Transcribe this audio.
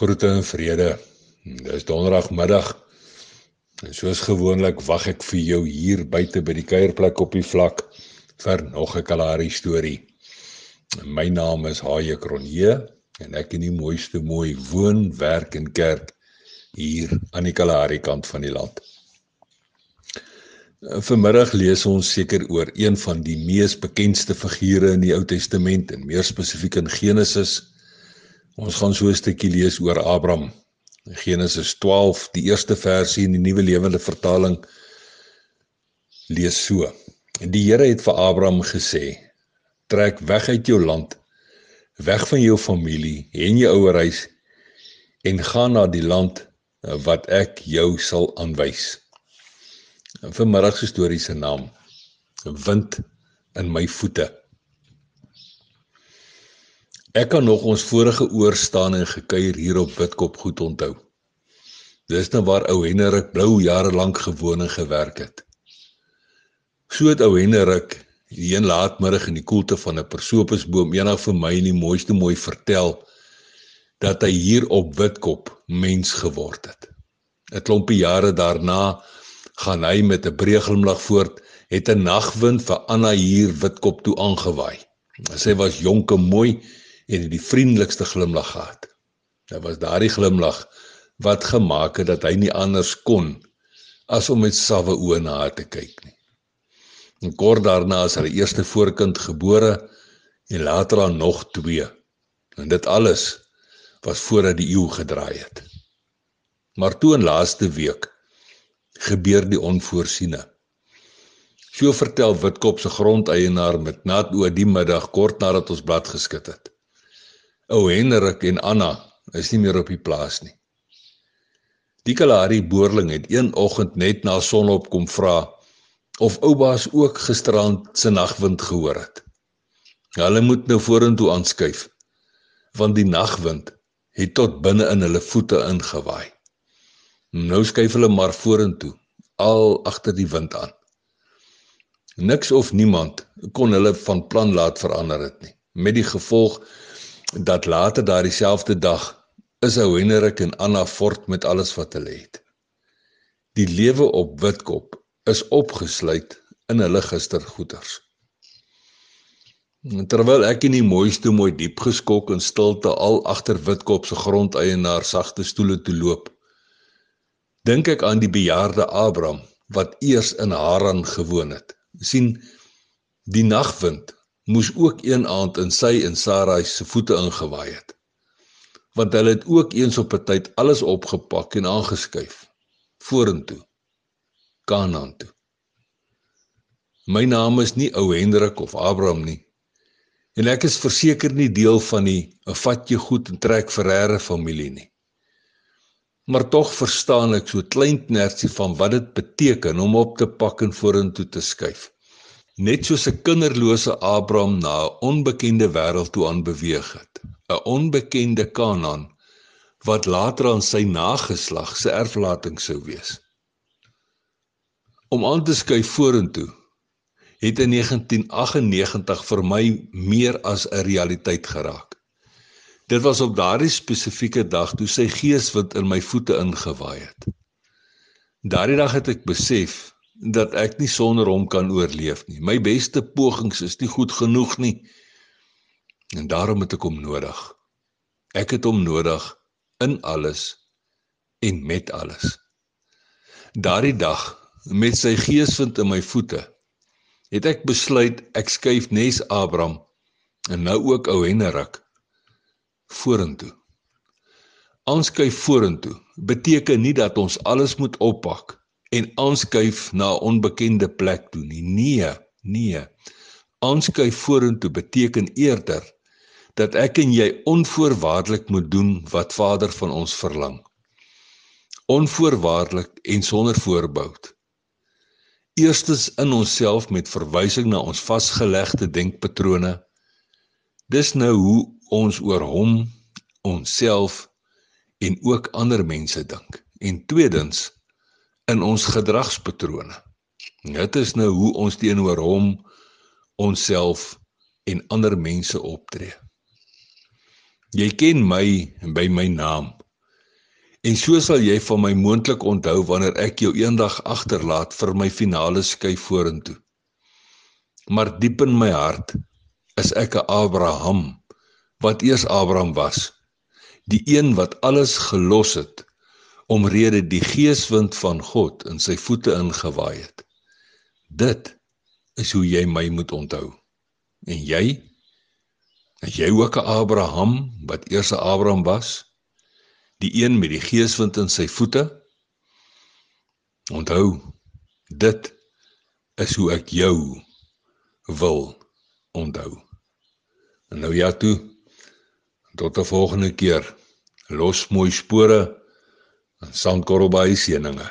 Groete en vrede. Dis donderdagmiddag. En soos gewoonlik wag ek vir jou hier buite by die kuierplek op die vlak vir nog 'n Kalahari storie. My naam is Haie Kronje en ek in die mooiste mooi woon, werk en kerk hier aan die Kalahari kant van die land. Vanmiddag lees ons seker oor een van die mees bekendste figure in die Ou Testament en meer spesifiek in Genesis Ons gaan so 'n stukkie lees oor Abraham. Genesis 12, die eerste versie in die Nuwe Lewende Vertaling lees so. En die Here het vir Abraham gesê: "Trek weg uit jou land, weg van jou familie en jou ouerhuis en gaan na die land wat ek jou sal aanwys." Vir middag se storie se naam: Wind in my voete. Ek kan nog ons vorige oorstaan en gekuier hier op Witkop goed onthou. Dis nou waar ou Henrik Blou jare lank gewoon en gewerk het. So het ou Henrik die een laatmiddag in die koelte van 'n persopusboom eendag vir my in die mooiste mooi vertel dat hy hier op Witkop mens geword het. 'n Klompie jare daarna gaan hy met 'n breë glimlag voort, het 'n nagwind vir Anna hier Witkop toe aangewaai. Sy was jonk en mooi en het die vriendelikste glimlag gehad. Dit was daardie glimlag wat gemaak het dat hy nie anders kon as om met sawwe oë na haar te kyk nie. En kort daarna is haar eerste voorkind gebore en later dan nog twee. En dit alles was voordat die eeu gedraai het. Maar toe in laaste week gebeur die onvoorsiene. So vertel Witkop se grondeienaar met nat oor die middag kort nadat ons blad geskit het. Ou Henrik en Anna is nie meer op die plaas nie. Die Kalahari boerling het een oggend net na sonop kom vra of oubaas ook gisterand se nagwind gehoor het. Hulle moet nou vorentoe aanskuif want die nagwind het tot binne in hulle voete ingewaai. Nou skuif hulle maar vorentoe al agter die wind aan. Niks of niemand kon hulle van plan laat verander het nie met die gevolg dat later daardie selfde dag is ou Henrik en Anna fort met alles wat hulle het. Die lewe op Witkop is opgesluit in hulle gistergoeders. Terwyl ek in die mooiste mooi diep geskok en stilte al agter Witkop se grondeienaar sagte stoele toe loop, dink ek aan die bejaarde Abraham wat eers in Haran gewoon het. sien die nagwind moes ook een aand in sy en Sarai se voete ingewaai het. Want hulle het ook eens op 'n tyd alles opgepak en aangeskuif vorentoe Kanaan toe. My naam is nie ou Hendrik of Abraham nie. En ek is verseker nie deel van die 'n vat jy goed en trek verrere familie nie. Maar tog verstaan ek so klein knertsie van wat dit beteken om op te pak en vorentoe te skuif net soos 'n kinderlose Abraham na 'n onbekende wêreld toe aanbeweeg het, 'n onbekende Kanaan wat later aan sy nageslag se erflating sou wees. Om aan te skuif vorentoe het in 1998 vir my meer as 'n realiteit geraak. Dit was op daardie spesifieke dag toe sy geeswind in my voete ingewaai het. Daardie dag het ek besef dat ek nie sonder hom kan oorleef nie. My beste pogings is nie goed genoeg nie. En daarom het ek hom nodig. Ek het hom nodig in alles en met alles. Daardie dag met sy geeswind in my voete het ek besluit ek skuif nes Abraham en nou ook ou Henrik vorentoe. Aanskuif vorentoe beteken nie dat ons alles moet oppak en aanskuif na 'n onbekende plek toe nie. Nee, nee. Aanskuif vorentoe beteken eerder dat ek en jy onvoorwaardelik moet doen wat Vader van ons verlang. Onvoorwaardelik en sonder voorbehoud. Eerstens in onsself met verwysing na ons vasgelegde denkpatrone. Dis nou hoe ons oor hom, onsself en ook ander mense dink. En tweedens in ons gedragspatrone. Dit is nou hoe ons teenoor hom, onsself en ander mense optree. Jy ken my by my naam, En so sal jy van my moontlik onthou wanneer ek jou eendag agterlaat vir my finale skuif vorentoe. Maar diep in my hart is ek 'n Abraham wat eers Abraham was, die een wat alles gelos het omrede die geeswind van God in sy voete ingewaai het. Dit is hoe jy my moet onthou. En jy? Is jy ook 'n Abraham wat eers 'n Abraham was? die een met die geeswind in sy voete. Onthou, dit is hoe ek jou wil onthou. En nou ja toe. Tot 'n volgende keer. Los mooi spore en sandkorrel by seëninge.